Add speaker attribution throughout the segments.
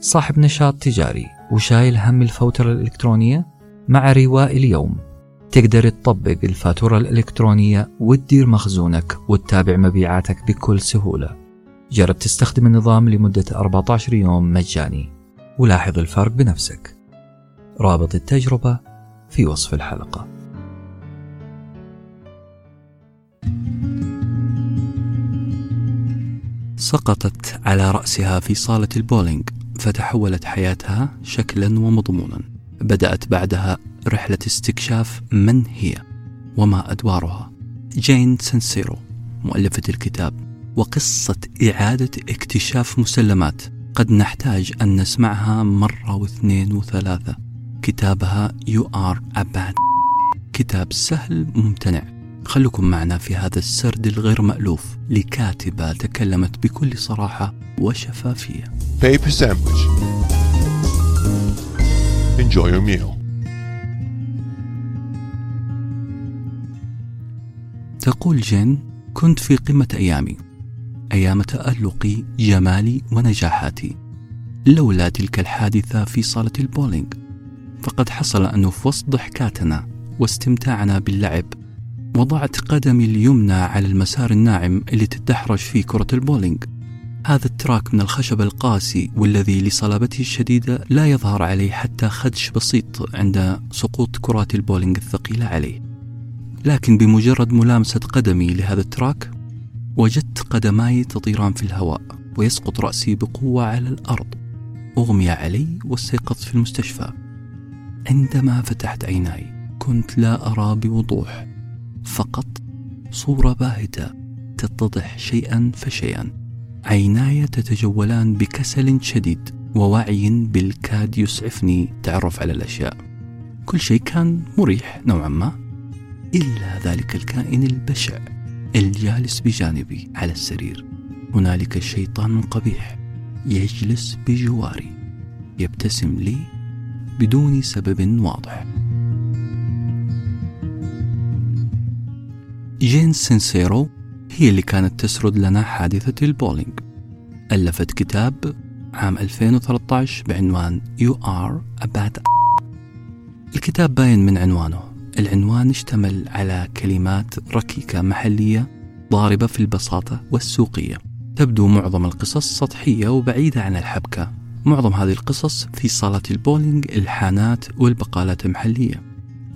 Speaker 1: صاحب نشاط تجاري وشايل هم الفوترة الإلكترونية مع رواء اليوم. تقدر تطبق الفاتورة الإلكترونية وتدير مخزونك وتتابع مبيعاتك بكل سهولة. جرب تستخدم النظام لمدة 14 يوم مجاني. ولاحظ الفرق بنفسك. رابط التجربة في وصف الحلقة.
Speaker 2: سقطت على رأسها في صالة البولينج. فتحولت حياتها شكلا ومضمونا. بدأت بعدها رحلة استكشاف من هي وما أدوارها. جين سنسيرو مؤلفة الكتاب وقصة إعادة اكتشاف مسلمات. قد نحتاج أن نسمعها مرة واثنين وثلاثة. كتابها You Are a Badass. كتاب سهل ممتنع. خلكم معنا في هذا السرد الغير مألوف لكاتبة تكلمت بكل صراحة وشفافية
Speaker 3: Paper sandwich. Enjoy your meal.
Speaker 2: تقول جين كنت في قمة أيامي أيام تألقي جمالي ونجاحاتي لولا تلك الحادثة في صالة البولينج فقد حصل أنه في وسط ضحكاتنا واستمتاعنا باللعب وضعت قدمي اليمنى على المسار الناعم اللي تتدحرج فيه كرة البولينج هذا ال track من الخشب القاسي والذي لصلابته الشديدة لا يظهر عليه حتى خدش بسيط عند سقوط كرات البولينج الثقيلة عليه. لكن بمجرد ملامسة قدمي لهذا ال track وجدت قدماي تطيران في الهواء ويسقط رأسي بقوة على الأرض. أغمي علي واستيقظت في المستشفى. عندما فتحت عيناي كنت لا أرى بوضوح. فقط صورة باهتة تتضح شيئا فشيئا. عيناي تتجولان بكسل شديد ووعي بالكاد يسعفني تعرف على الأشياء. كل شيء كان مريح نوعا ما إلا ذلك الكائن البشع الجالس بجانبي على السرير. هنالك شيطان قبيح يجلس بجواري يبتسم لي بدون سبب واضح. جين سينسيرو هي اللي كانت تسرد لنا حادثة البولينج ألفت كتاب عام 2013 بعنوان You Are a Badass الكتاب باين من عنوانه. العنوان اشتمل على كلمات ركيكة محلية ضاربة في البساطة والسوقية. تبدو معظم القصص سطحية وبعيدة عن الحبكة. معظم هذه القصص في صالات البولينج الحانات والبقالات المحلية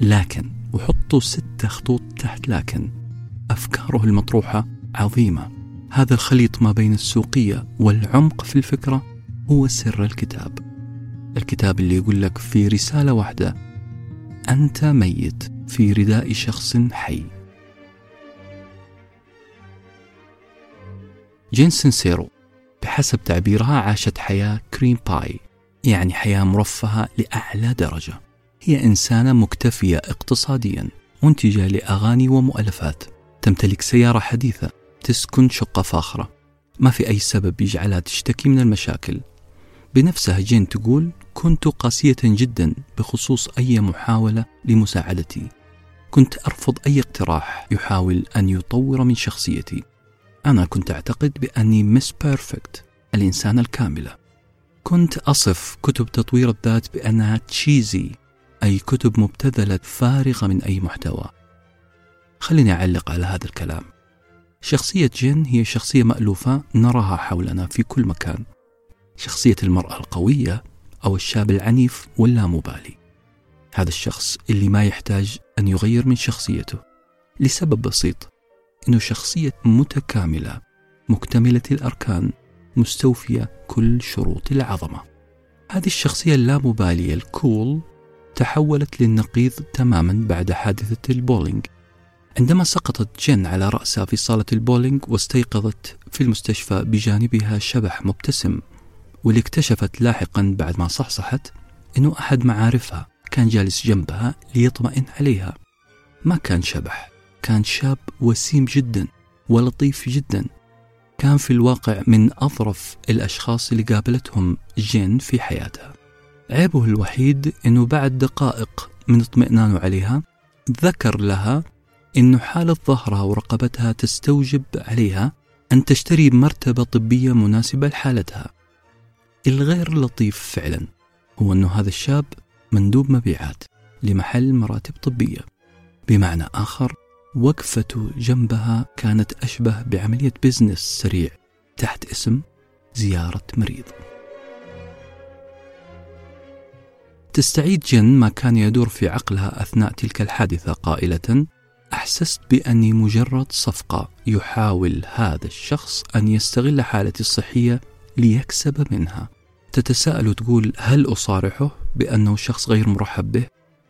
Speaker 2: لكن وحطوا ستة خطوط تحت لكن أفكاره المطروحة عظيمة. هذا الخليط ما بين السوقية والعمق في الفكرة هو سر الكتاب. الكتاب اللي يقول لك في رسالة واحدة أنت ميت في رداء شخص حي. جين سينسيرو بحسب تعبيرها عاشت حياة cream pie يعني حياة مرفهة لأعلى درجة. هي إنسانة مكتفية اقتصاديا منتجة لأغاني ومؤلفات. تمتلك سيارة حديثة تسكن شقة فاخرة. ما في أي سبب يجعلها تشتكي من المشاكل. بنفسها جين تقول كنت قاسية جدا بخصوص أي محاولة لمساعدتي. كنت أرفض أي اقتراح يحاول أن يطور من شخصيتي. أنا كنت أعتقد بأني Miss Perfect الإنسانة الكاملة. كنت أصف كتب تطوير الذات بأنها cheesy أي كتب مبتذلة فارغة من أي محتوى. خليني أعلق على هذا الكلام. شخصية جين هي شخصية مألوفة نراها حولنا في كل مكان. شخصية المرأة القوية أو الشاب العنيف واللامبالي. هذا الشخص اللي ما يحتاج أن يغير من شخصيته. لسبب بسيط إنه شخصية متكاملة مكتملة الأركان مستوفية كل شروط العظمة. هذه الشخصية اللامبالية ال cool تحولت للنقيض تماما بعد حادثة البولينج. عندما سقطت جين على رأسها في صالة البولينج واستيقظت في المستشفى بجانبها شبح مبتسم واللي اكتشفت لاحقا بعد ما صحصحت إنه أحد معارفها كان جالس جنبها ليطمئن عليها. ما كان شبح كان شاب وسيم جدا ولطيف جدا. كان في الواقع من أظرف الأشخاص اللي قابلتهم جين في حياتها. عيبه الوحيد إنه بعد دقائق من اطمئنانه عليها ذكر لها انه حالة ظهرها ورقبتها تستوجب عليها أن تشتري مرتبة طبية مناسبة لحالتها. الغير لطيف فعلا هو أنه هذا الشاب مندوب مبيعات لمحل مراتب طبية. بمعنى آخر وقفته جنبها كانت أشبه بعملية بزنس سريع تحت اسم زيارة مريض. تستعيد جن ما كان يدور في عقلها أثناء تلك الحادثة قائلة أحسست بأني مجرد صفقة يحاول هذا الشخص أن يستغل حالتي الصحية ليكسب منها. تتساءل وتقول هل أصارحه بأنه شخص غير مرحب به؟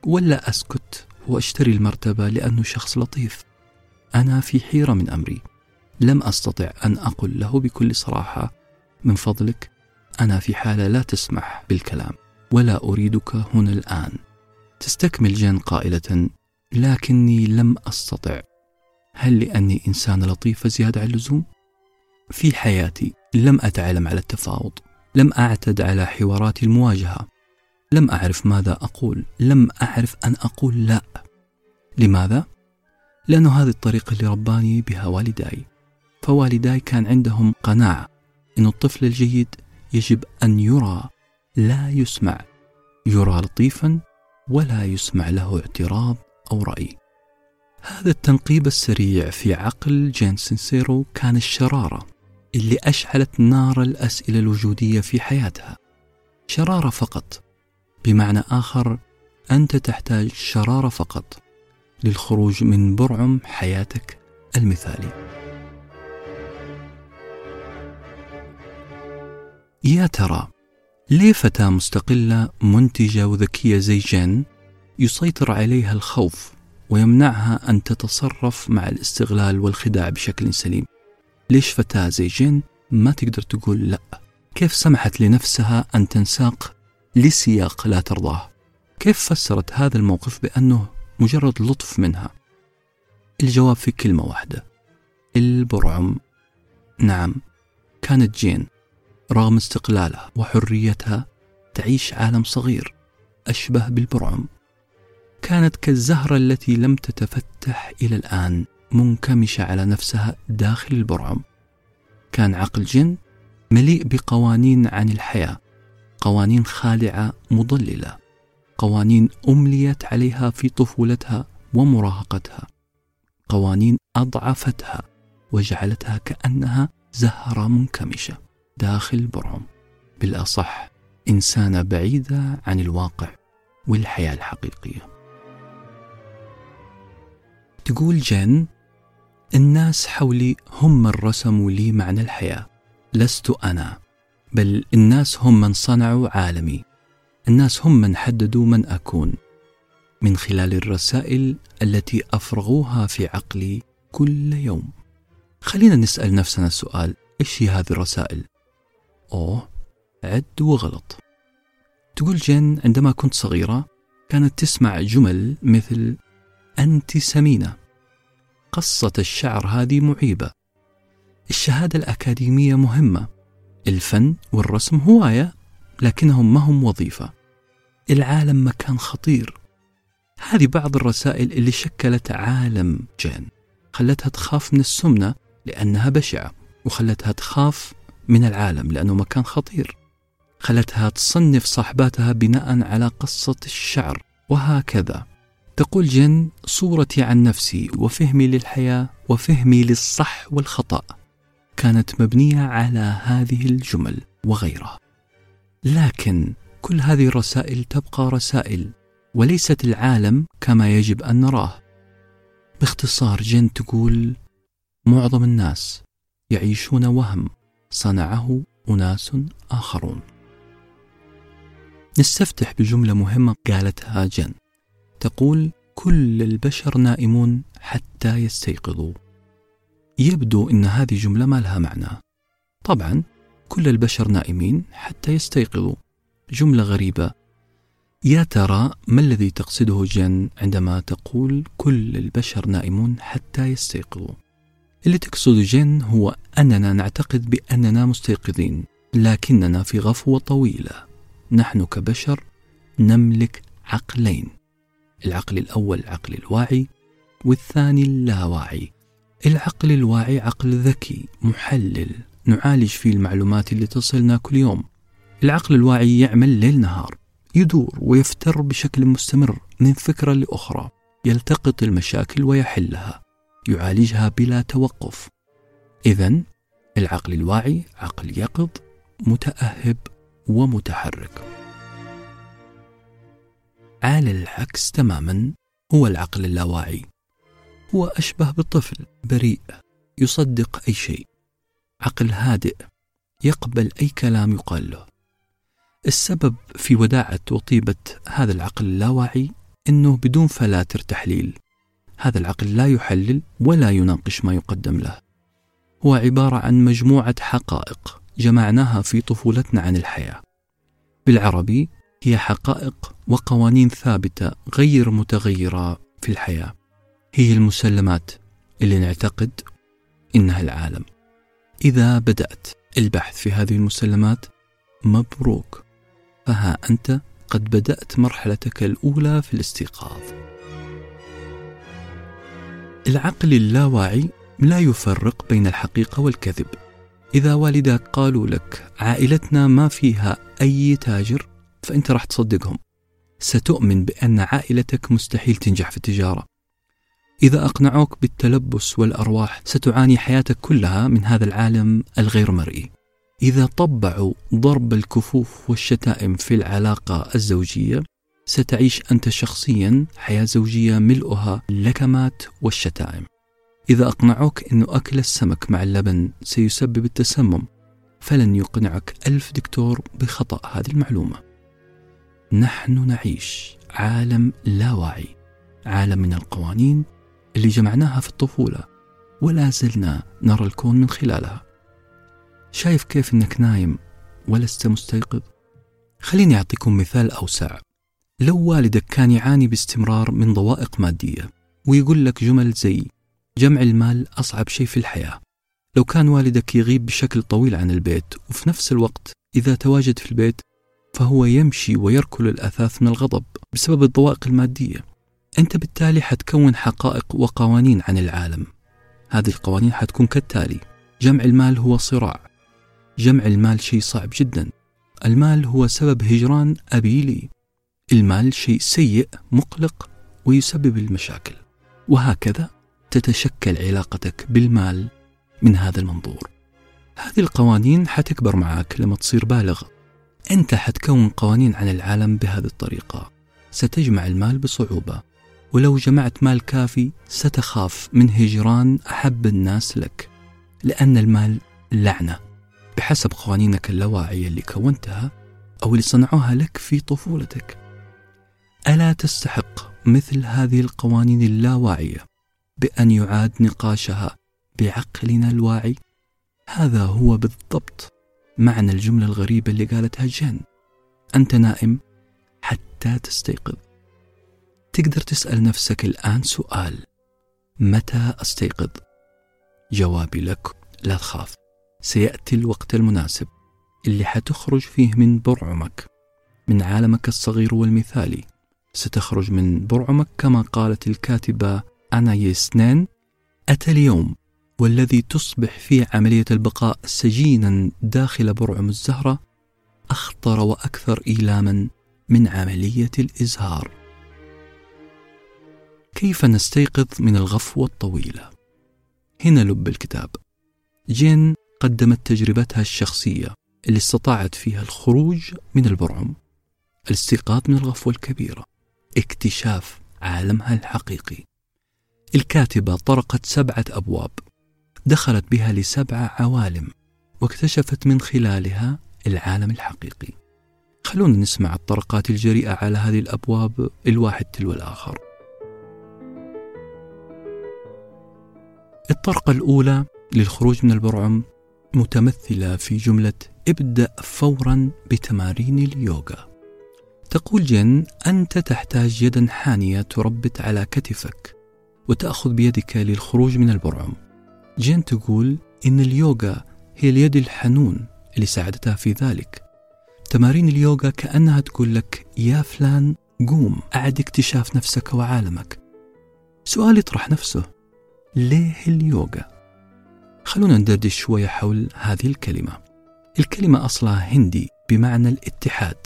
Speaker 2: ولا أسكت وأشتري المرتبة لأنه شخص لطيف؟ أنا في حيرة من أمري. لم أستطع أن أقل له بكل صراحة من فضلك أنا في حالة لا تسمح بالكلام ولا أريدك هنا الآن. تستكمل جين قائلة لكني لم أستطع. هل لأني إنسانة لطيفة زيادة عن اللزوم؟ في حياتي لم أتعلم على التفاوض لم أعتد على حوارات المواجهة. لم أعرف ماذا أقول لم أعرف أن أقول لا. لماذا؟ لأن هذه الطريقة اللي رباني بها والداي. فوالداي كان عندهم قناعة أن الطفل الجيد يجب أن يرى لا يسمع. يرى لطيفا ولا يسمع له اعتراض أو رأي. هذا التنقيب السريع في عقل جين سينسيرو كان الشرارة اللي أشعلت نار الأسئلة الوجودية في حياتها. شرارة فقط. بمعنى آخر أنت تحتاج شرارة فقط للخروج من برعم حياتك المثالي. يا ترى ليه فتاة مستقلة منتجة وذكية زي جين يسيطر عليها الخوف ويمنعها أن تتصرف مع الاستغلال والخداع بشكل سليم. ليش فتاة زي جين ما تقدر تقول لا؟ كيف سمحت لنفسها أن تنساق لسياق لا ترضاه؟ كيف فسرت هذا الموقف بأنه مجرد لطف منها؟ الجواب في كلمة واحدة. البرعم. نعم كانت جين رغم استقلالها وحريتها تعيش عالم صغير أشبه بالبرعم. كانت كالزهرة التي لم تتفتح إلى الآن منكمشة على نفسها داخل البرعم. كان عقل جن مليء بقوانين عن الحياة قوانين خادعة مضللة قوانين أمليت عليها في طفولتها ومراهقتها قوانين أضعفتها وجعلتها كأنها زهرة منكمشة داخل البرعم. بالأصح إنسانة بعيدة عن الواقع والحياة الحقيقية. تقول جين الناس حولي هم من رسموا لي معنى الحياة. لست أنا بل الناس هم من صنعوا عالمي. الناس هم من حددوا من أكون. من خلال الرسائل التي أفرغوها في عقلي كل يوم. خلينا نسأل نفسنا السؤال إيش هي هذه الرسائل؟ أوه عد وغلط. تقول جين عندما كنت صغيرة كانت تسمع جمل مثل أنت سمينة. قصة الشعر هذه معيبة. الشهادة الأكاديمية مهمة. الفن والرسم هواية لكنهم ما هم وظيفة. العالم مكان خطير. هذه بعض الرسائل اللي شكلت عالم جين خلتها تخاف من السمنة لأنها بشعة وخلتها تخاف من العالم لأنه مكان خطير. خلتها تصنف صاحباتها بناء على قصة الشعر وهكذا. تقول جن صورتي عن نفسي وفهمي للحياة وفهمي للصح والخطأ. كانت مبنية على هذه الجمل وغيرها. لكن كل هذه الرسائل تبقى رسائل وليست العالم كما يجب أن نراه. باختصار جن تقول معظم الناس يعيشون وهم صنعه أناس آخرون. نستفتح بجملة مهمة قالتها جن. تقول كل البشر نائمون حتى يستيقظوا. يبدو أن هذه جملة ما لها معنى. طبعا كل البشر نائمين حتى يستيقظوا. جملة غريبة. يا ترى ما الذي تقصده جن عندما تقول كل البشر نائمون حتى يستيقظوا؟ اللي تقصد جن هو أننا نعتقد بأننا مستيقظين لكننا في غفوة طويلة. نحن كبشر نملك عقلين. العقل الأول العقل الواعي والثاني اللاواعي. العقل الواعي عقل ذكي محلل. نعالج فيه المعلومات اللي تصلنا كل يوم. العقل الواعي يعمل ليل نهار يدور ويفتر بشكل مستمر من فكرة لأخرى يلتقط المشاكل ويحلها يعالجها بلا توقف. إذا العقل الواعي عقل يقظ متأهب ومتحرك. على العكس تماما هو العقل اللاواعي. هو أشبه بالطفل بريء يصدق أي شيء. عقل هادئ يقبل أي كلام يقال له. السبب في وداعة وطيبة هذا العقل اللاواعي أنه بدون فلاتر تحليل. هذا العقل لا يحلل ولا يناقش ما يقدم له. هو عبارة عن مجموعة حقائق جمعناها في طفولتنا عن الحياة. بالعربي هي حقائق وقوانين ثابتة غير متغيرة في الحياة. هي المسلمات اللي نعتقد إنها العالم. إذا بدأت البحث في هذه المسلمات مبروك. فها أنت قد بدأت مرحلتك الأولى في الاستيقاظ. العقل اللاواعي لا يفرق بين الحقيقة والكذب. إذا والداك قالوا لك عائلتنا ما فيها أي تاجر فأنت راح تصدقهم. ستؤمن بأن عائلتك مستحيل تنجح في التجارة. إذا أقنعوك بالتلبس والأرواح ستعاني حياتك كلها من هذا العالم الغير مرئي. إذا طبعوا ضرب الكفوف والشتائم في العلاقة الزوجية ستعيش أنت شخصيا حياة زوجية ملؤها اللكمات والشتائم. إذا أقنعوك أن أكل السمك مع اللبن سيسبب التسمم فلن يقنعك ألف دكتور بخطأ هذه المعلومة. نحن نعيش عالم لا واعي عالم من القوانين اللي جمعناها في الطفولة ولا زلنا نرى الكون من خلالها. شايف كيف إنك نايم ولست مستيقظ؟ خليني أعطيكم مثال أوسع. لو والدك كان يعاني باستمرار من ضوائق مادية ويقول لك جمل زي جمع المال أصعب شيء في الحياة لو كان والدك يغيب بشكل طويل عن البيت وفي نفس الوقت إذا تواجد في البيت فهو يمشي ويركل الأثاث من الغضب بسبب الضوائق المادية. أنت بالتالي حتكون حقائق وقوانين عن العالم. هذه القوانين حتكون كالتالي جمع المال هو صراع. جمع المال شيء صعب جدا. المال هو سبب هجران أبي لي. المال شيء سيء مقلق ويسبب المشاكل. وهكذا تتشكل علاقتك بالمال من هذا المنظور. هذه القوانين حتكبر معك لما تصير بالغ. أنت حتكون قوانين عن العالم بهذه الطريقة. ستجمع المال بصعوبة ولو جمعت مال كافي ستخاف من هجران أحب الناس لك لأن المال لعنة. بحسب قوانينك اللاواعية اللي كونتها أو اللي صنعوها لك في طفولتك. ألا تستحق مثل هذه القوانين اللاواعية بأن يعاد نقاشها بعقلنا الواعي؟ هذا هو بالضبط. معنى الجملة الغريبة اللي قالتها جين أنت نائم حتى تستيقظ. تقدر تسأل نفسك الآن سؤال. متى أستيقظ؟ جوابي لك لا تخاف. سيأتي الوقت المناسب اللي حتخرج فيه من برعمك. من عالمك الصغير والمثالي. ستخرج من برعمك كما قالت الكاتبة أنا يسنين أتى اليوم والذي تصبح فيه عملية البقاء سجينا داخل برعم الزهرة أخطر وأكثر إيلاما من عملية الإزهار. كيف نستيقظ من الغفوة الطويلة؟ هنا لب الكتاب. جين قدمت تجربتها الشخصية اللي استطاعت فيها الخروج من البرعم الاستيقاظ من الغفوة الكبيرة اكتشاف عالمها الحقيقي. الكاتبة طرقت سبعة أبواب. دخلت بها لسبع عوالم واكتشفت من خلالها العالم الحقيقي خلونا نسمع الطرقات الجريئة على هذه الأبواب الواحد تلو الآخر الطرقة الأولى للخروج من البرعم متمثلة في جملة ابدأ فورا بتمارين اليوغا. تقول جن أنت تحتاج يدا حانية تربت على كتفك وتأخذ بيدك للخروج من البرعم. جن تقول إن اليوغا هي اليد الحنون اللي ساعدتها في ذلك. تمارين اليوغا كأنها تقول لك يا فلان قوم أعد اكتشاف نفسك وعالمك. سؤال يطرح نفسه ليه اليوغا؟ خلونا ندردش شوية حول هذه الكلمة الكلمة أصلها هندي بمعنى الاتحاد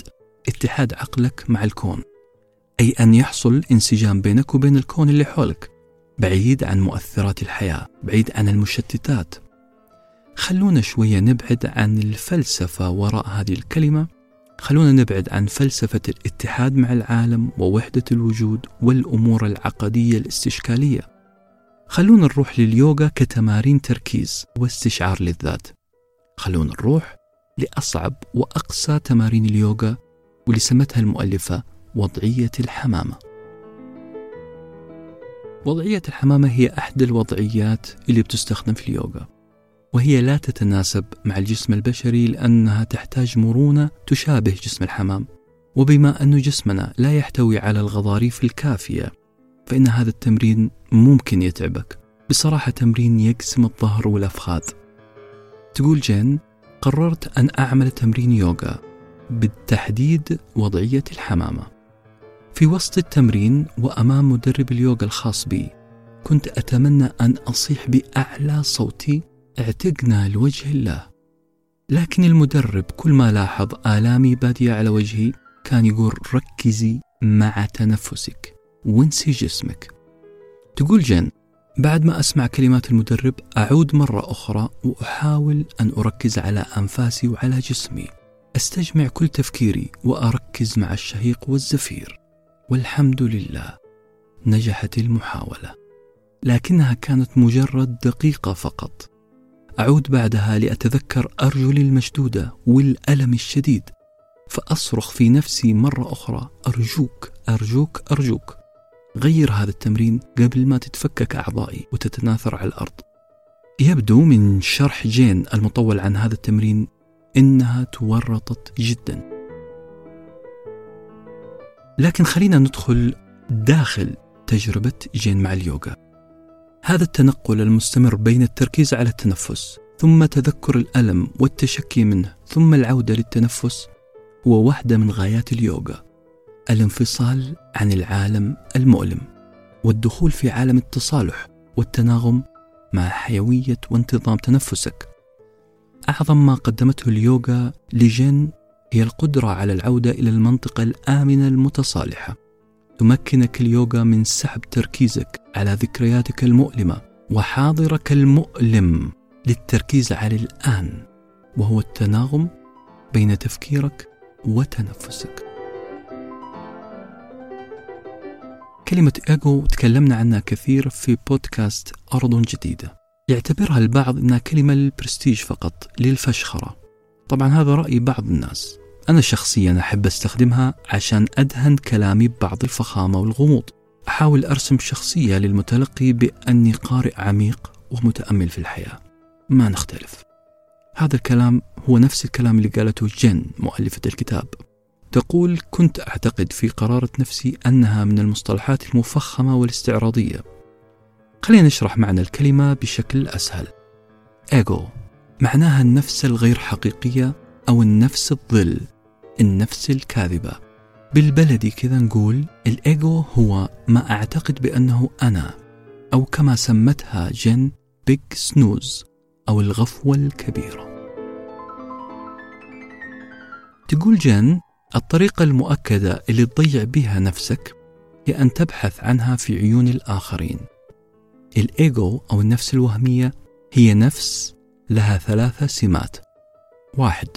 Speaker 2: اتحاد عقلك مع الكون أي أن يحصل انسجام بينك وبين الكون اللي حولك بعيد عن مؤثرات الحياة بعيد عن المشتتات. خلونا شوية نبعد عن الفلسفة وراء هذه الكلمة. خلونا نبعد عن فلسفة الاتحاد مع العالم ووحدة الوجود والأمور العقدية الاستشكالية. خلونا نروح لليوغا كتمارين تركيز واستشعار للذات. خلونا نروح لأصعب وأقسى تمارين اليوغا واللي سمتها المؤلفة وضعية الحمامة. وضعية الحمامة هي أحد الوضعيات اللي بتستخدم في اليوغا وهي لا تتناسب مع الجسم البشري لأنها تحتاج مرونة تشابه جسم الحمام. وبما أن جسمنا لا يحتوي على الغضاريف الكافية فإن هذا التمرين ممكن يتعبك. بصراحة تمرين يقسم الظهر والأفخاذ. تقول جين قررت أن أعمل تمرين يوغا بالتحديد وضعية الحمامة. في وسط التمرين وأمام مدرب اليوغا الخاص بي كنت أتمنى أن أصيح بأعلى صوتي اعتقنا لوجه الله. لكن المدرب كل ما لاحظ آلامي بادية على وجهي كان يقول ركزي مع تنفسك وانسي جسمك. تقول جن بعد ما أسمع كلمات المدرب أعود مرة أخرى وأحاول أن أركز على أنفاسي وعلى جسمي. أستجمع كل تفكيري وأركز مع الشهيق والزفير. والحمد لله نجحت المحاولة لكنها كانت مجرد دقيقة فقط. أعود بعدها لأتذكر أرجلي المشدودة والألم الشديد فأصرخ في نفسي مرة أخرى أرجوك أرجوك أرجوك. غير هذا التمرين قبل ما تتفكك أعضائي وتتناثر على الأرض. يبدو من شرح جين المطول عن هذا التمرين إنها تورطت جدا. لكن خلينا ندخل داخل تجربة جين مع اليوغا. هذا التنقل المستمر بين التركيز على التنفس ثم تذكر الألم والتشكي منه ثم العودة للتنفس هو واحدة من غايات اليوغا. الانفصال عن العالم المؤلم والدخول في عالم التصالح والتناغم مع حيوية وانتظام تنفسك. أعظم ما قدمته اليوغا لجين هي القدرة على العودة إلى المنطقة الآمنة المتصالحة. تمكنك اليوغا من سحب تركيزك على ذكرياتك المؤلمة وحاضرك المؤلم للتركيز على الآن وهو التناغم بين تفكيرك وتنفسك. كلمة إيجو تكلمنا عنها كثير في بودكاست أرض جديدة. يعتبرها البعض أنها كلمة للبرستيج فقط للفشخرة. طبعا هذا رأي بعض الناس. أنا شخصيا أحب أستخدمها عشان أدهن كلامي ببعض الفخامة والغموض. أحاول أرسم شخصية للمتلقي بأني قارئ عميق ومتأمل في الحياة. ما نختلف. هذا الكلام هو نفس الكلام اللي قالته جن مؤلفة الكتاب. تقول كنت أعتقد في قرارة نفسي أنها من المصطلحات المفخمة والاستعراضية. خلينا نشرح معنى الكلمة بشكل أسهل. إيجو. معناها النفس الغير حقيقية أو النفس الظل النفس الكاذبة. بالبلدي كذا نقول الإيجو هو ما أعتقد بأنه أنا أو كما سمتها جن بيج سنوز أو الغفوة الكبيرة. تقول جن الطريقة المؤكدة اللي تضيع بها نفسك هي أن تبحث عنها في عيون الآخرين. الإيجو أو النفس الوهمية هي نفس لها ثلاثة سمات. واحد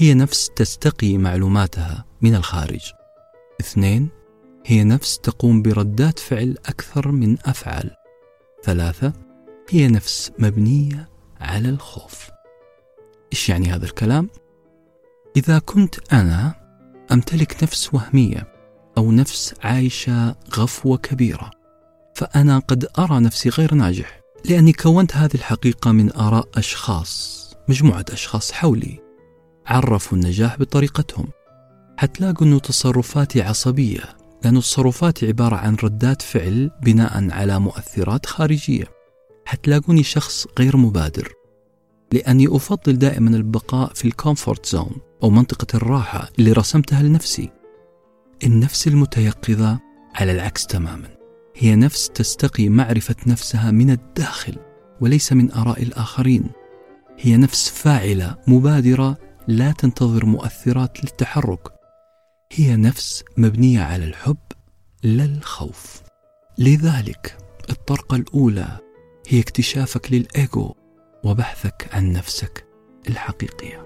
Speaker 2: هي نفس تستقي معلوماتها من الخارج. اثنين هي نفس تقوم بردات فعل أكثر من أفعال. ثلاثة هي نفس مبنية على الخوف. إيش يعني هذا الكلام؟ إذا كنت أنا أمتلك نفس وهمية أو نفس عايشة غفوة كبيرة فأنا قد أرى نفسي غير ناجح. لأني كونت هذه الحقيقة من آراء أشخاص مجموعة أشخاص حولي عرفوا النجاح بطريقتهم. حتلاقوا أنه تصرفاتي عصبية لأن تصرفاتي عبارة عن ردات فعل بناء على مؤثرات خارجية. حتلاقوني شخص غير مبادر لأني أفضل دائما البقاء في ال comfort zone أو منطقة الراحة اللي رسمتها لنفسي. النفس المتيقظة على العكس تماما. هي نفس تستقي معرفة نفسها من الداخل وليس من آراء الآخرين. هي نفس فاعلة مبادرة لا تنتظر مؤثرات للتحرك. هي نفس مبنية على الحب لا الخوف. لذلك الطرقة الأولى هي اكتشافك للإيجو وبحثك عن نفسك الحقيقية.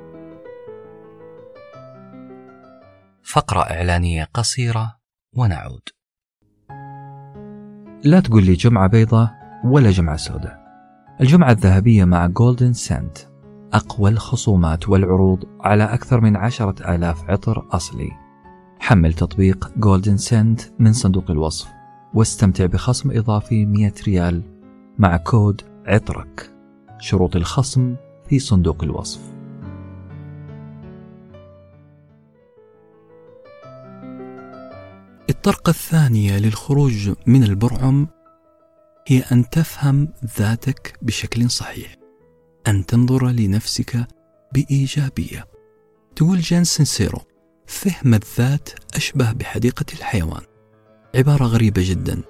Speaker 1: فقرة إعلانية قصيرة ونعود. لا تقول لي جمعة بيضاء ولا جمعة سوداء. الجمعة الذهبية مع Golden Scent أقوى الخصومات والعروض على أكثر من عشرة آلاف عطر أصلي. حمل تطبيق Golden Scent من صندوق الوصف واستمتع بخصم إضافي 100 ريال مع كود عطرك. شروط الخصم في صندوق الوصف.
Speaker 2: الطرقة الثانية للخروج من البرعم هي أن تفهم ذاتك بشكل صحيح أن تنظر لنفسك بإيجابية. تقول جان سينسيرو فهم الذات أشبه بحديقة الحيوان. عبارة غريبة جدا.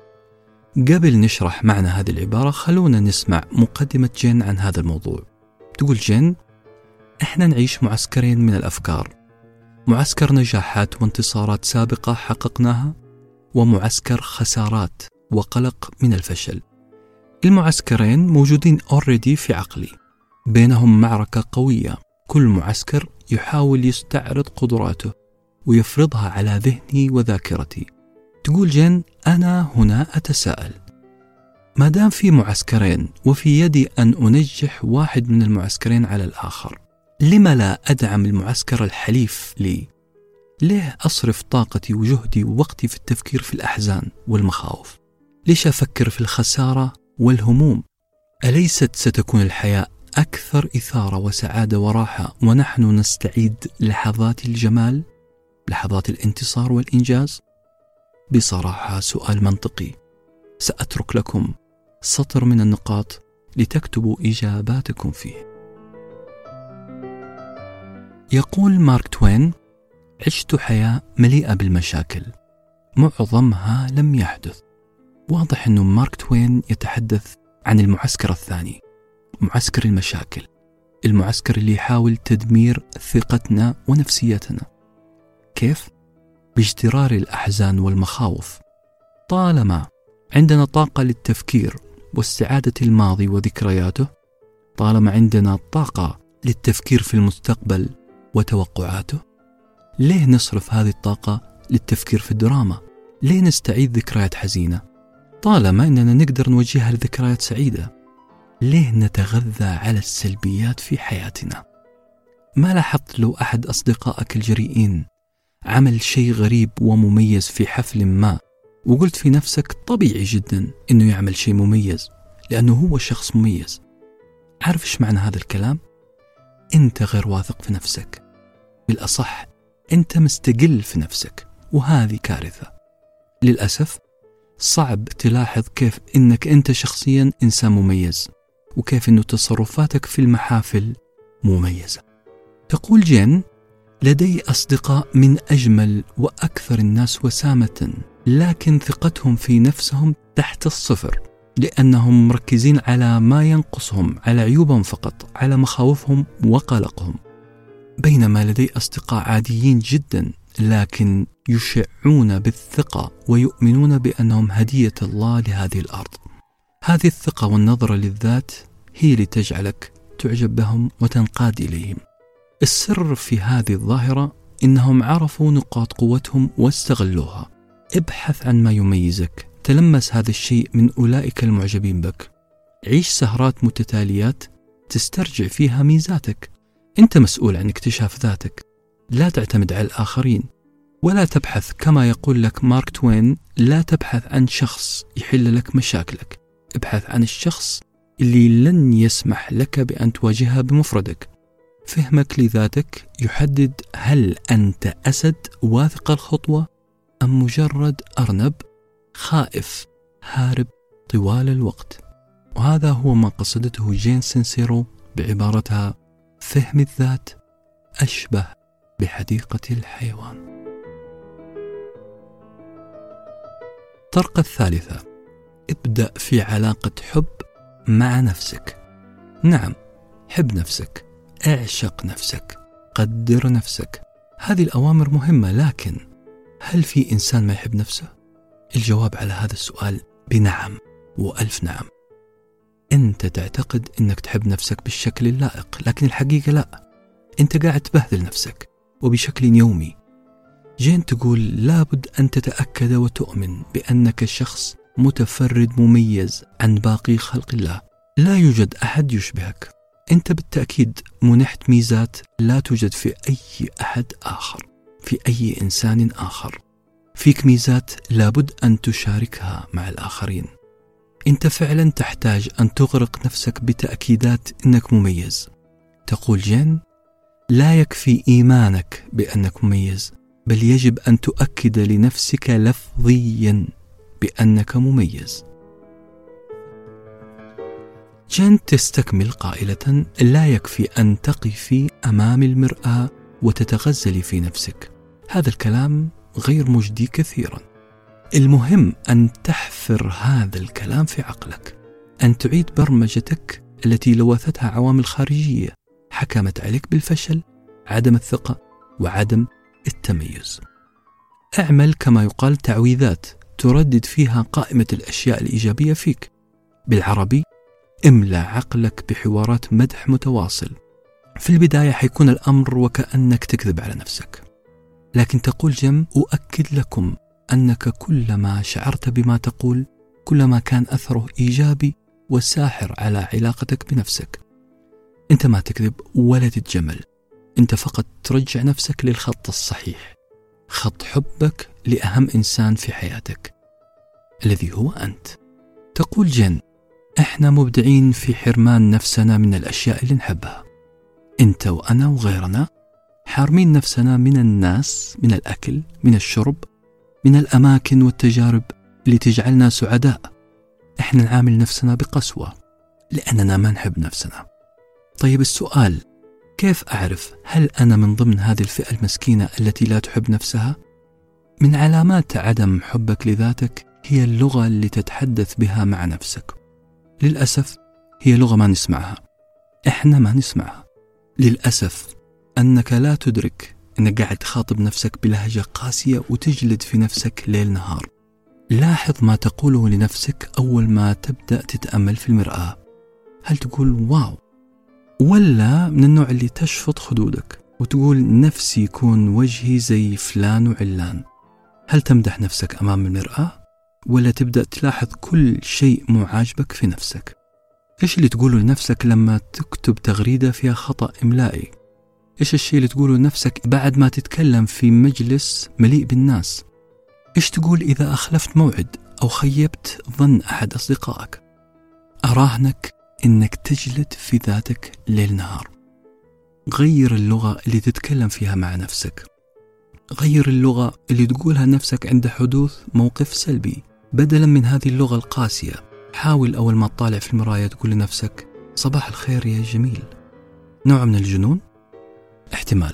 Speaker 2: قبل نشرح معنى هذه العبارة خلونا نسمع مقدمة جين عن هذا الموضوع. تقول جين إحنا نعيش معسكرين من الأفكار. معسكر نجاحات وانتصارات سابقة حققناها؟ ومعسكر خسارات وقلق من الفشل. المعسكرين موجودين already في عقلي. بينهم معركة قوية. كل معسكر يحاول يستعرض قدراته ويفرضها على ذهني وذاكرتي. تقول جين أنا هنا أتساءل. ما دام في معسكرين وفي يدي أن أنجح واحد من المعسكرين على الآخر لم لا أدعم المعسكر الحليف لي؟ ليه أصرف طاقتي وجهدي ووقتي في التفكير في الأحزان والمخاوف؟ ليش أفكر في الخسارة والهموم؟ أليست ستكون الحياة أكثر إثارة وسعادة وراحة ونحن نستعيد لحظات الجمال؟ لحظات الانتصار والإنجاز؟ بصراحة سؤال منطقي سأترك لكم سطر من النقاط لتكتبوا إجاباتكم فيه يقول مارك توين عشت حياة مليئة بالمشاكل. معظمها لم يحدث. واضح أنه مارك توين يتحدث عن المعسكر الثاني معسكر المشاكل المعسكر اللي يحاول تدمير ثقتنا ونفسيتنا. كيف؟ باجترار الأحزان والمخاوف. طالما عندنا طاقة للتفكير واستعادة الماضي وذكرياته طالما عندنا طاقة للتفكير في المستقبل وتوقعاته ليه نصرف هذه الطاقة للتفكير في الدراما؟ ليه نستعيد ذكريات حزينة؟ طالما أننا نقدر نوجهها لذكريات سعيدة ليه نتغذى على السلبيات في حياتنا؟ ما لاحظت لو أحد أصدقائك الجريئين عمل شيء غريب ومميز في حفل ما وقلت في نفسك طبيعي جدا إنه يعمل شيء مميز لأنه هو شخص مميز. عارف إيش معنى هذا الكلام؟ أنت غير واثق في نفسك. بالأصح أنت مستقل في نفسك وهذه كارثة. للأسف صعب تلاحظ كيف إنك أنت شخصيا إنسان مميز وكيف إنه تصرفاتك في المحافل مميزة. تقول جين لدي أصدقاء من أجمل وأكثر الناس وسامة لكن ثقتهم في نفسهم تحت الصفر لأنهم مركزين على ما ينقصهم على عيوبهم فقط على مخاوفهم وقلقهم. بينما لدي أصدقاء عاديين جدا لكن يشعون بالثقة ويؤمنون بأنهم هدية الله لهذه الأرض. هذه الثقة والنظرة للذات هي اللي تجعلك تعجب بهم وتنقاد إليهم. السر في هذه الظاهرة إنهم عرفوا نقاط قوتهم واستغلوها. ابحث عن ما يميزك. تلمس هذا الشيء من أولئك المعجبين بك. عيش سهرات متتاليات تسترجع فيها ميزاتك. أنت مسؤول عن اكتشاف ذاتك. لا تعتمد على الآخرين. ولا تبحث كما يقول لك مارك توين لا تبحث عن شخص يحل لك مشاكلك. ابحث عن الشخص اللي لن يسمح لك بأن تواجهها بمفردك. فهمك لذاتك يحدد هل أنت أسد واثق الخطوة أم مجرد أرنب خائف هارب طوال الوقت. وهذا هو ما قصدته جين سينسيرو بعبارتها فهم الذات أشبه بحديقة الحيوان. الطرقة الثالثة ابدأ في علاقة حب مع نفسك. نعم حب نفسك اعشق نفسك قدر نفسك. هذه الأوامر مهمة لكن هل في إنسان ما يحب نفسه؟ الجواب على هذا السؤال بنعم وألف نعم. أنت تعتقد أنك تحب نفسك بالشكل اللائق لكن الحقيقة لا. أنت قاعد تبهذل نفسك وبشكل يومي. جين تقول لابد أن تتأكد وتؤمن بأنك شخص متفرد مميز عن باقي خلق الله. لا يوجد أحد يشبهك. أنت بالتأكيد منحت ميزات لا توجد في أي أحد آخر في أي إنسان آخر. فيك ميزات لابد أن تشاركها مع الآخرين. أنت فعلا تحتاج أن تغرق نفسك بتأكيدات أنك مميز. تقول جين لا يكفي إيمانك بأنك مميز بل يجب أن تؤكد لنفسك لفظيا بأنك مميز. جين تستكمل قائلة لا يكفي أن تقفي أمام المرآة وتتغزلي في نفسك. هذا الكلام غير مجدي كثيرا. المهم أن تحفر هذا الكلام في عقلك أن تعيد برمجتك التي لوثتها عوامل خارجية حكمت عليك بالفشل عدم الثقة وعدم التميز. اعمل كما يقال تعويذات تردد فيها قائمة الأشياء الإيجابية فيك. بالعربي املأ عقلك بحوارات مدح متواصل. في البداية حيكون الأمر وكأنك تكذب على نفسك. لكن تقول جم أؤكد لكم أنك كلما شعرت بما تقول كلما كان أثره إيجابي وساحر على علاقتك بنفسك. أنت ما تكذب ولا تتجمل. أنت فقط ترجع نفسك للخط الصحيح. خط حبك لأهم إنسان في حياتك. الذي هو أنت. تقول جن إحنا مبدعين في حرمان نفسنا من الأشياء اللي نحبها. أنت وأنا وغيرنا حارمين نفسنا من الناس من الأكل من الشرب من الأماكن والتجارب اللي تجعلنا سعداء إحنا نعامل نفسنا بقسوة لأننا ما نحب نفسنا طيب السؤال كيف أعرف هل أنا من ضمن هذه الفئة المسكينة التي لا تحب نفسها؟ من علامات عدم حبك لذاتك هي اللغة اللي تتحدث بها مع نفسك. للأسف هي لغة ما نسمعها. إحنا ما نسمعها. للأسف أنك لا تدرك أنك قاعد تخاطب نفسك بلهجة قاسية وتجلد في نفسك ليل نهار. لاحظ ما تقوله لنفسك أول ما تبدأ تتأمل في المرآة. هل تقول واو ولا من النوع اللي تشفط خدودك وتقول نفسي يكون وجهي زي فلان وعلان هل تمدح نفسك أمام المرآة؟ ولا تبدأ تلاحظ كل شيء مو عاجبك في نفسك إيش اللي تقوله لنفسك لما تكتب تغريدة فيها خطأ إملائي؟ إيش الشيء اللي تقوله لنفسك بعد ما تتكلم في مجلس مليء بالناس؟ إيش تقول إذا أخلفت موعد أو خيبت ظن أحد أصدقائك؟ أراهنك إنك تجلد في ذاتك ليل نهار غير اللغة اللي تتكلم فيها مع نفسك غير اللغة اللي تقولها نفسك عند حدوث موقف سلبي بدلا من هذه اللغة القاسية حاول أول ما تطالع في المراية تقول لنفسك صباح الخير يا جميل نوع من الجنون؟ احتمال.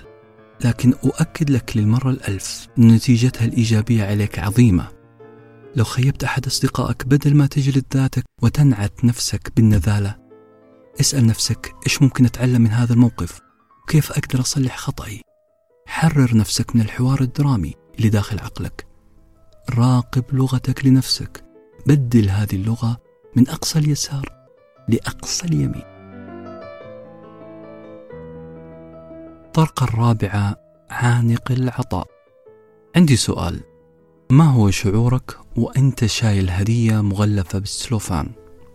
Speaker 2: لكن أؤكد لك للمرة الألف نتيجتها الإيجابية عليك عظيمة. لو خيبت أحد أصدقائك بدل ما تجلد ذاتك وتنعت نفسك بالنذالة اسأل نفسك إيش ممكن أتعلم من هذا الموقف؟ وكيف أقدر أصلح خطأي؟ حرر نفسك من الحوار الدرامي اللي داخل عقلك. راقب لغتك لنفسك. بدل هذه اللغة من أقصى اليسار لأقصى اليمين. الطرقة الرابعة عانق العطاء. عندي سؤال. ما هو شعورك وأنت شايل هدية مغلفة بالسلوفان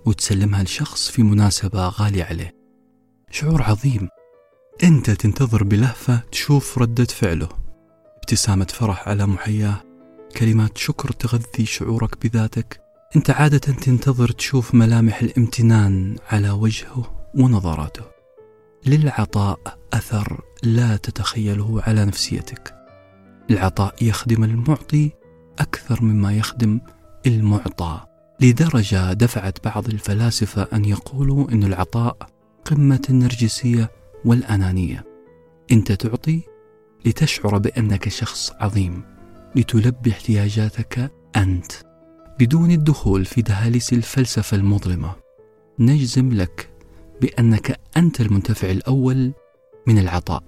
Speaker 2: وتسلمها لشخص في مناسبة غالية عليه؟ شعور عظيم. أنت تنتظر بلهفة تشوف ردة فعله. ابتسامة فرح على محياه. كلمات شكر تغذي شعورك بذاتك. أنت عادة تنتظر تشوف ملامح الامتنان على وجهه ونظراته. للعطاء أثر لا تتخيله على نفسيتك. العطاء يخدم المعطي أكثر مما يخدم المعطى لدرجة دفعت بعض الفلاسفة أن يقولوا أن العطاء قمة النرجسية والأنانية. أنت تعطي لتشعر بأنك شخص عظيم لتلبي احتياجاتك أنت. بدون الدخول في دهاليز الفلسفة المظلمة نجزم لك بأنك أنت المنتفع الأول من العطاء.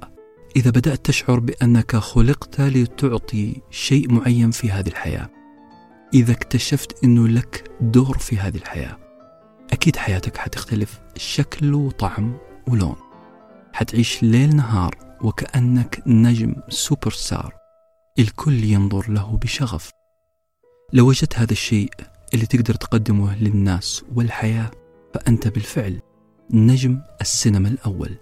Speaker 2: إذا بدأت تشعر بأنك خلقت لتعطي شيء معين في هذه الحياة. إذا اكتشفت أنه لك دور في هذه الحياة. أكيد حياتك حتختلف شكل وطعم ولون. حتعيش ليل نهار وكأنك نجم سوبر ستار الكل ينظر له بشغف. لو وجدت هذا الشيء اللي تقدر تقدمه للناس والحياة فأنت بالفعل نجم السينما الأول.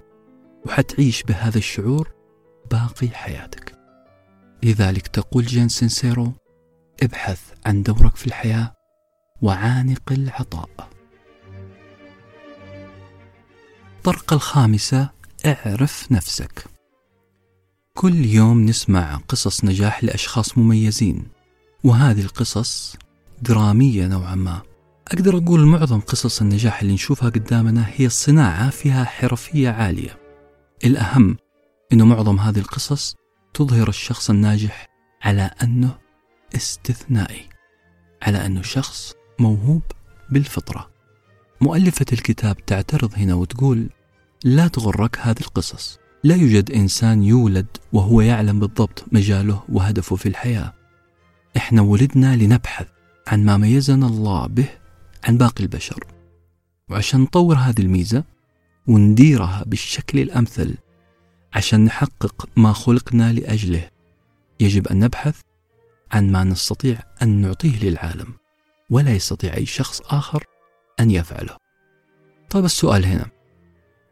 Speaker 2: وحتعيش بهذا الشعور باقي حياتك. لذلك تقول جين سينسيرو ابحث عن دورك في الحياة وعانق العطاء. الطرقة الخامسة اعرف نفسك. كل يوم نسمع قصص نجاح لأشخاص مميزين وهذه القصص درامية نوعا ما. أقدر أقول معظم قصص النجاح اللي نشوفها قدامنا هي صناعة فيها حرفية عالية. الأهم أنه معظم هذه القصص تظهر الشخص الناجح على أنه استثنائي على أنه شخص موهوب بالفطرة. مؤلفة الكتاب تعترض هنا وتقول لا تغرك هذه القصص. لا يوجد إنسان يولد وهو يعلم بالضبط مجاله وهدفه في الحياة. إحنا ولدنا لنبحث عن ما ميزنا الله به عن باقي البشر. وعشان نطور هذه الميزة ونديرها بالشكل الأمثل عشان نحقق ما خلقنا لأجله. يجب أن نبحث عن ما نستطيع أن نعطيه للعالم ولا يستطيع أي شخص آخر أن يفعله. طيب السؤال هنا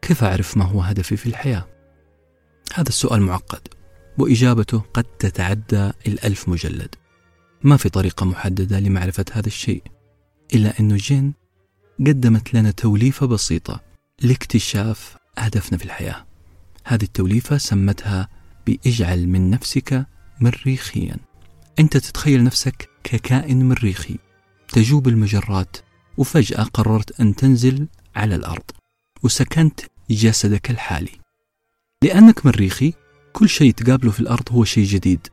Speaker 2: كيف أعرف ما هو هدفي في الحياة؟ هذا السؤال معقد وإجابته قد تتعدى الألف مجلد. ما في طريقة محددة لمعرفة هذا الشيء إلا أنه جين قدمت لنا توليفة بسيطة لاكتشاف هدفنا في الحياة. هذه التوليفة سمتها بإجعل من نفسك مريخيا. أنت تتخيل نفسك ككائن مريخي. تجوب المجرات وفجأة قررت أن تنزل على الأرض وسكنت جسدك الحالي. لأنك مريخي كل شيء تقابله في الأرض هو شيء جديد.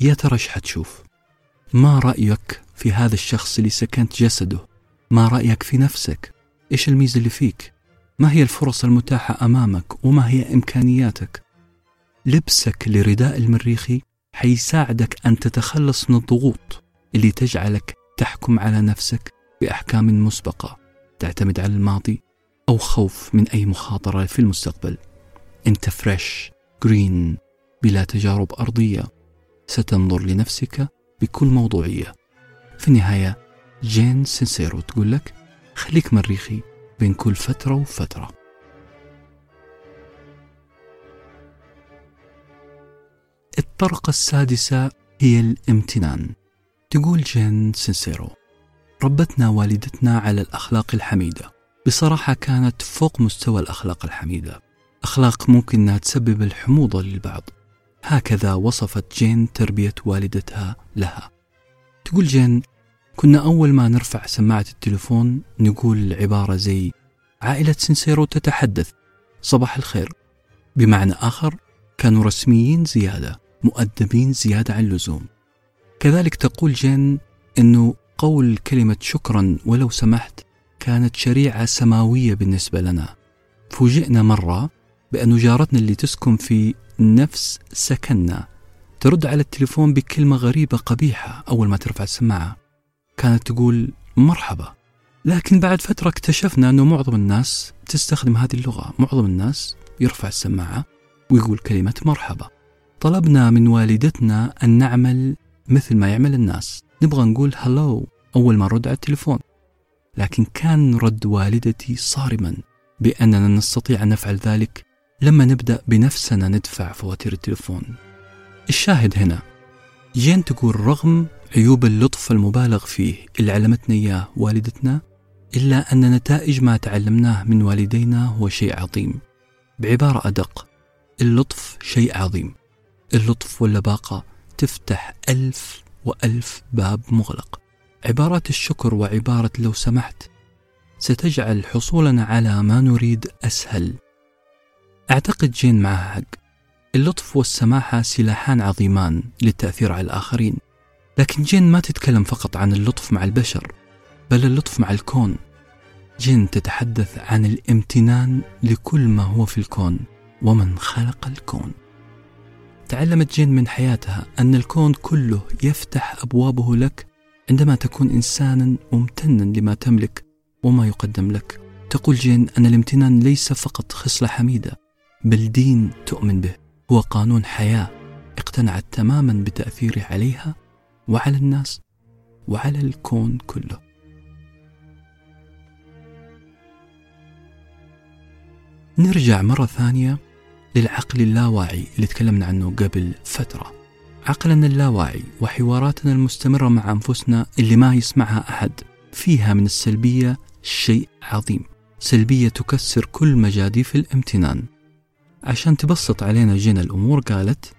Speaker 2: يا ترى إيش حتشوف؟ ما رأيك في هذا الشخص اللي سكنت جسده؟ ما رأيك في نفسك؟ إيش الميزة اللي فيك؟ ما هي الفرص المتاحة أمامك وما هي إمكانياتك؟ لبسك لرداء المريخي حيساعدك أن تتخلص من الضغوط اللي تجعلك تحكم على نفسك بأحكام مسبقة تعتمد على الماضي أو خوف من أي مخاطرة في المستقبل. أنت fresh green بلا تجارب أرضية. ستنظر لنفسك بكل موضوعية. في النهاية جين سينسيرو تقول لك خليك مريخي. بين كل فترة وفترة. الطرقة السادسة هي الامتنان. تقول جين سينسيرو ربتنا والدتنا على الأخلاق الحميدة. بصراحة كانت فوق مستوى الأخلاق الحميدة. أخلاق ممكن أنها تسبب الحموضة للبعض. هكذا وصفت جين تربية والدتها لها. تقول جين كنا أول ما نرفع سماعة التليفون نقول عبارة زي عائلة سنسيرو تتحدث صباح الخير. بمعنى آخر كانوا رسميين زيادة مؤدبين زيادة عن اللزوم. كذلك تقول جين أنه قول كلمة شكرا ولو سمحت كانت شريعة سماوية بالنسبة لنا. فوجئنا مرة بأن جارتنا اللي تسكن في نفس سكننا ترد على التليفون بكلمة غريبة قبيحة أول ما ترفع السماعة. كانت تقول مرحبا. لكن بعد فترة اكتشفنا أنه معظم الناس تستخدم هذه اللغة. معظم الناس يرفع السماعة ويقول كلمة مرحبا. طلبنا من والدتنا أن نعمل مثل ما يعمل الناس. نبغى نقول هلو أول ما نرد على التليفون. لكن كان رد والدتي صارما بأننا نستطيع أن نفعل ذلك لما نبدأ بنفسنا ندفع فواتير التليفون. الشاهد هنا جين تقول رغم عيوب اللطف المبالغ فيه اللي علمتنا إياه والدتنا إلا أن نتائج ما تعلمناه من والدينا هو شيء عظيم. بعبارة أدق اللطف شيء عظيم. اللطف واللباقة تفتح ألف وألف باب مغلق. عبارات الشكر وعبارة لو سمحت ستجعل حصولنا على ما نريد أسهل. أعتقد جين معها حق. اللطف والسماحة سلاحان عظيمان للتأثير على الآخرين. لكن جين ما تتكلم فقط عن اللطف مع البشر بل اللطف مع الكون. جن تتحدث عن الامتنان لكل ما هو في الكون ومن خلق الكون. تعلمت جين من حياتها أن الكون كله يفتح أبوابه لك عندما تكون إنسانا ممتنا لما تملك وما يقدم لك. تقول جين أن الامتنان ليس فقط خصلة حميدة بل دين تؤمن به. هو قانون حياة اقتنعت تماما بتأثيره عليها وعلى الناس وعلى الكون كله. نرجع مرة ثانية للعقل اللاواعي اللي تكلمنا عنه قبل فترة. عقلنا اللاواعي وحواراتنا المستمرة مع أنفسنا اللي ما يسمعها أحد فيها من السلبية شيء عظيم. سلبية تكسر كل مجاديف الامتنان. عشان تبسط علينا جينا الأمور قالت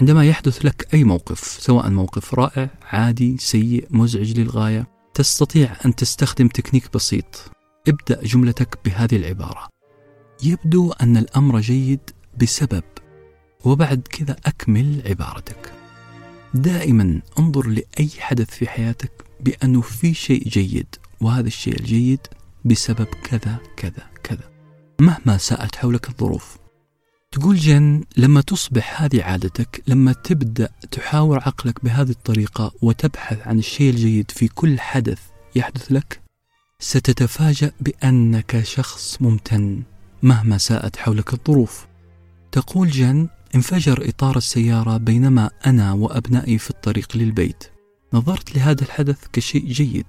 Speaker 2: عندما يحدث لك أي موقف سواء موقف رائع عادي سيء مزعج للغاية تستطيع أن تستخدم تكنيك بسيط. ابدأ جملتك بهذه العبارة. يبدو أن الأمر جيد بسبب وبعد كذا أكمل عبارتك. دائما انظر لأي حدث في حياتك بأنه في شيء جيد وهذا الشيء الجيد بسبب كذا كذا كذا. مهما ساءت حولك الظروف تقول جن لما تصبح هذه عادتك لما تبدأ تحاور عقلك بهذه الطريقة وتبحث عن الشيء الجيد في كل حدث يحدث لك ستتفاجأ بأنك شخص ممتن مهما ساءت حولك الظروف. تقول جن انفجر إطار السيارة بينما أنا وأبنائي في الطريق للبيت. نظرت لهذا الحدث كشيء جيد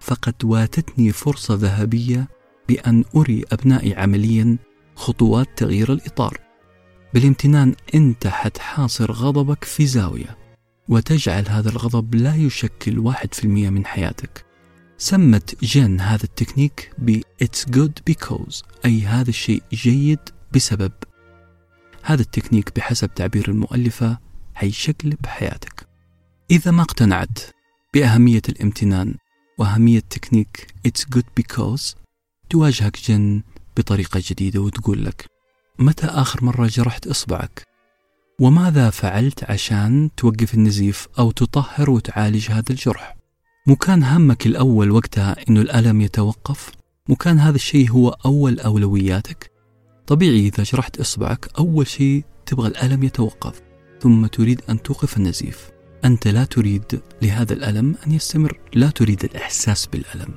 Speaker 2: فقد واتتني فرصة ذهبية بأن أري أبنائي عمليا خطوات تغيير الإطار. بالامتنان أنت حتحاصر غضبك في زاوية وتجعل هذا الغضب لا يشكل واحد في المية من حياتك. سمت جين هذا التكنيك ب It's good because أي هذا الشيء جيد بسبب. هذا التكنيك بحسب تعبير المؤلفة حيشقلب حياتك إذا ما اقتنعت بأهمية الامتنان وأهمية تكنيك It's good because تواجهك جن بطريقة جديدة وتقول لك متى آخر مرة جرحت إصبعك؟ وماذا فعلت عشان توقف النزيف أو تطهر وتعالج هذا الجرح؟ مو كان همك الأول وقتها إنه الألم يتوقف؟ مو كان هذا الشيء هو أول أولوياتك؟ طبيعي إذا جرحت إصبعك أول شيء تبغى الألم يتوقف ثم تريد أن توقف النزيف أنت لا تريد لهذا الألم أن يستمر لا تريد الإحساس بالألم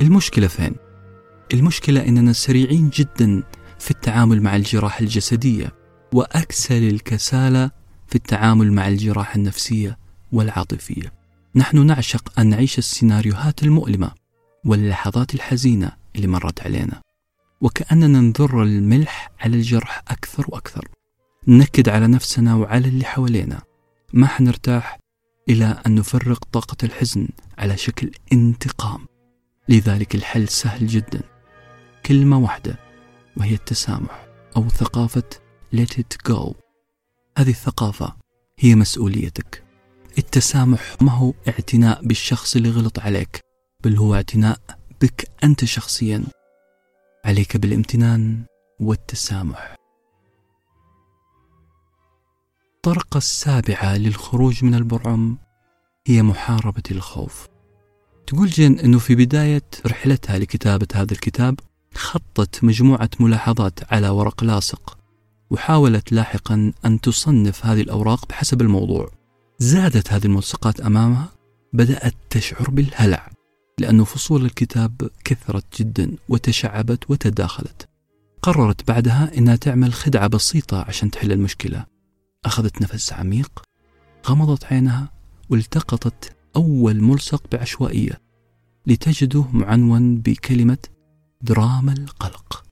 Speaker 2: المشكلة فين؟ المشكلة أننا سريعين جدا في التعامل مع الجراحة الجسدية وأكسل الكسالى في التعامل مع الجراحة النفسية والعاطفية. نحن نعشق أن نعيش السيناريوهات المؤلمة واللحظات الحزينة اللي مرت علينا. وكأننا نذر الملح على الجرح أكثر وأكثر. نكد على نفسنا وعلى اللي حوالينا. ما حنرتاح إلى أن نفرغ طاقة الحزن على شكل انتقام. لذلك الحل سهل جدا. كلمة واحدة. وهي التسامح أو ثقافة let it go. هذه الثقافة هي مسؤوليتك. التسامح ما هو اعتناء بالشخص اللي غلط عليك بل هو اعتناء بك أنت شخصيا. عليك بالامتنان والتسامح. الطرقة السابعة للخروج من البرعم هي محاربة الخوف. تقول جين أنه في بداية رحلتها لكتابة هذا الكتاب خطت مجموعة ملاحظات على ورق لاصق وحاولت لاحقا أن تصنف هذه الأوراق بحسب الموضوع. زادت هذه الملصقات أمامها بدأت تشعر بالهلع لأن فصول الكتاب كثرت جدا وتشعبت وتداخلت. قررت بعدها أنها تعمل خدعة بسيطة عشان تحل المشكلة. أخذت نفس عميق غمضت عينها والتقطت أول ملصق بعشوائية لتجده معنون بكلمة دراما القلق.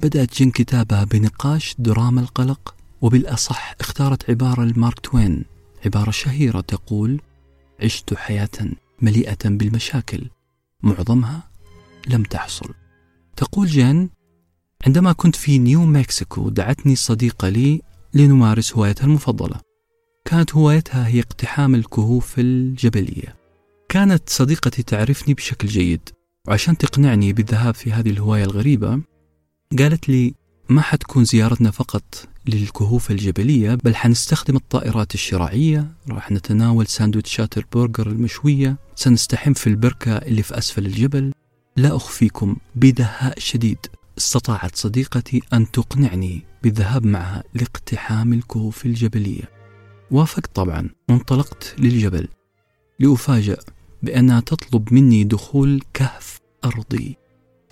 Speaker 2: بدأت جين كتابها بنقاش دراما القلق وبالأصح اختارت عبارة لمارك توين عبارة شهيرة تقول عشت حياة مليئة بالمشاكل معظمها لم تحصل. تقول جين عندما كنت في نيو مكسيكو دعتني صديقة لي لنمارس هوايتها المفضلة. كانت هوايتها هي اقتحام الكهوف الجبلية. كانت صديقتي تعرفني بشكل جيد. وعشان تقنعني بالذهاب في هذه الهواية الغريبة قالت لي ما حتكون زيارتنا فقط للكهوف الجبلية بل حنستخدم الطائرات الشراعية راح نتناول ساندويتشات البرجر المشوية سنستحم في البركة اللي في أسفل الجبل. لا أخفيكم بدهاء شديد. استطاعت صديقتي أن تقنعني بالذهاب معها لاقتحام الكهوف الجبلية. وافقت طبعا وانطلقت للجبل لأفاجأ بأنها تطلب مني دخول كهف أرضي.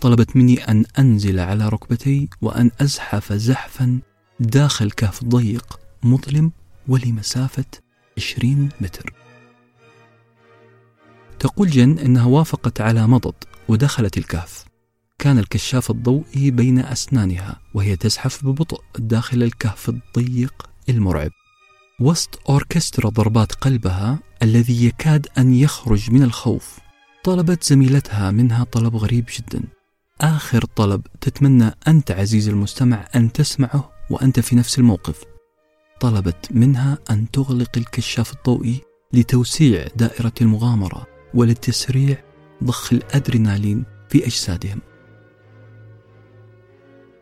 Speaker 2: طلبت مني أن أنزل على ركبتي وأن أزحف زحفا داخل كهف ضيق مظلم ولمسافة 20 متر. تقول جن أنها وافقت على مضض ودخلت الكهف. كان الكشاف الضوئي بين أسنانها وهي تزحف ببطء داخل الكهف الضيق المرعب. وسط أوركسترا ضربات قلبها الذي يكاد أن يخرج من الخوف. طلبت زميلتها منها طلب غريب جدا. آخر طلب تتمنى أنت عزيزي المستمع أن تسمعه وأنت في نفس الموقف. طلبت منها أن تغلق الكشاف الضوئي لتوسيع دائرة المغامرة ولتسريع ضخ الأدرينالين في أجسادهم.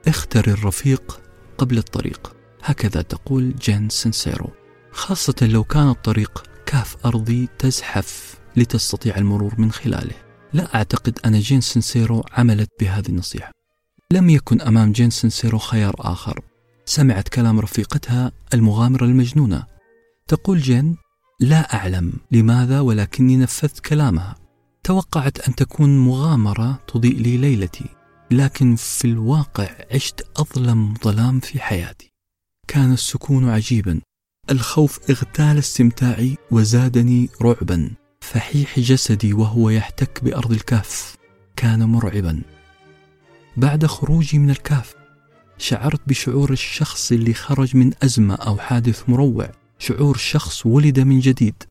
Speaker 2: اختر الرفيق قبل الطريق. هكذا تقول جين سنسيرو. خاصة لو كان الطريق كهف أرضي تزحف لتستطيع المرور من خلاله. لا أعتقد أن جين سنسيرو عملت بهذه النصيحة. لم يكن أمام جين سنسيرو خيار آخر. سمعت كلام رفيقتها المغامرة المجنونة. تقول جين لا أعلم لماذا ولكني نفذت كلامها. توقعت أن تكون مغامرة تضيء لي ليلتي لكن في الواقع عشت أظلم ظلام في حياتي. كان السكون عجيبا. الخوف اغتال استمتاعي وزادني رعبا. فحيح جسدي وهو يحتك بأرض الكهف. كان مرعبا. بعد خروجي من الكهف شعرت بشعور الشخص اللي خرج من أزمة أو حادث مروع. شعور شخص ولد من جديد.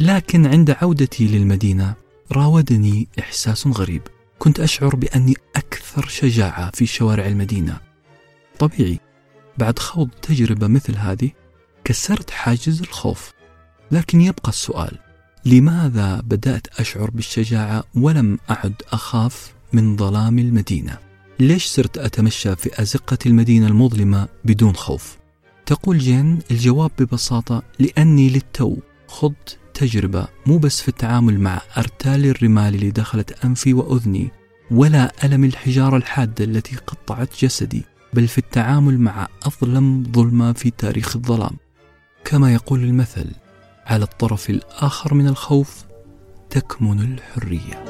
Speaker 2: لكن عند عودتي للمدينة راودني إحساس غريب. كنت أشعر بأني أكثر شجاعة في شوارع المدينة. طبيعي بعد خوض تجربة مثل هذه كسرت حاجز الخوف لكن يبقى السؤال لماذا بدأت أشعر بالشجاعة ولم أعد أخاف من ظلام المدينة؟ ليش صرت أتمشى في أزقة المدينة المظلمة بدون خوف؟ تقول جين الجواب ببساطة لأني للتو خضت تجربة مو بس في التعامل مع أرتال الرمال اللي دخلت أنفي وأذني ولا ألم الحجارة الحادة التي قطعت جسدي بل في التعامل مع أظلم ظلمة في تاريخ الظلام كما يقول المثل على الطرف الآخر من الخوف تكمن الحرية.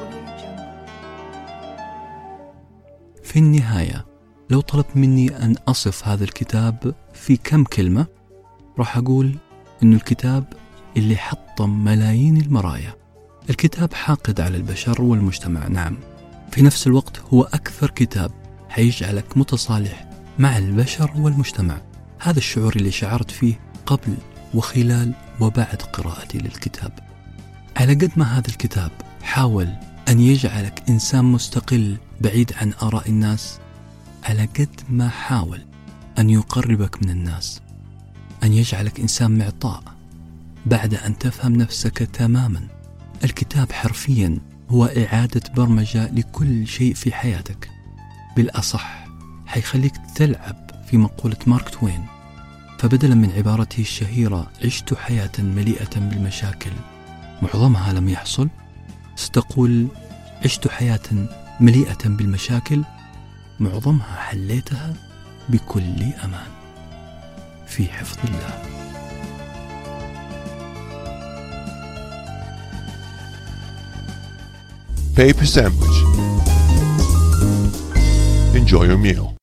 Speaker 2: في النهاية لو طلبت مني أن أصف هذا الكتاب في كم كلمة راح أقول أن الكتاب اللي حطم ملايين المرايا. الكتاب حاقد على البشر والمجتمع نعم. في نفس الوقت هو أكثر كتاب حيجعلك متصالح مع البشر والمجتمع. هذا الشعور اللي شعرت فيه قبل وخلال وبعد قراءتي للكتاب. على قد ما هذا الكتاب حاول أن يجعلك إنسان مستقل بعيد عن آراء الناس على قد ما حاول أن يقربك من الناس أن يجعلك إنسان معطاء بعد أن تفهم نفسك تماما. الكتاب حرفيا هو إعادة برمجة لكل شيء في حياتك. بالأصح حيخليك تلعب في مقولة مارك توين فبدلا من عبارته الشهيرة عشت حياة مليئة بالمشاكل معظمها لم يحصل ستقول عشت حياة مليئة بالمشاكل معظمها حليتها بكل أمان في حفظ الله
Speaker 3: Paper sandwich. Enjoy your meal.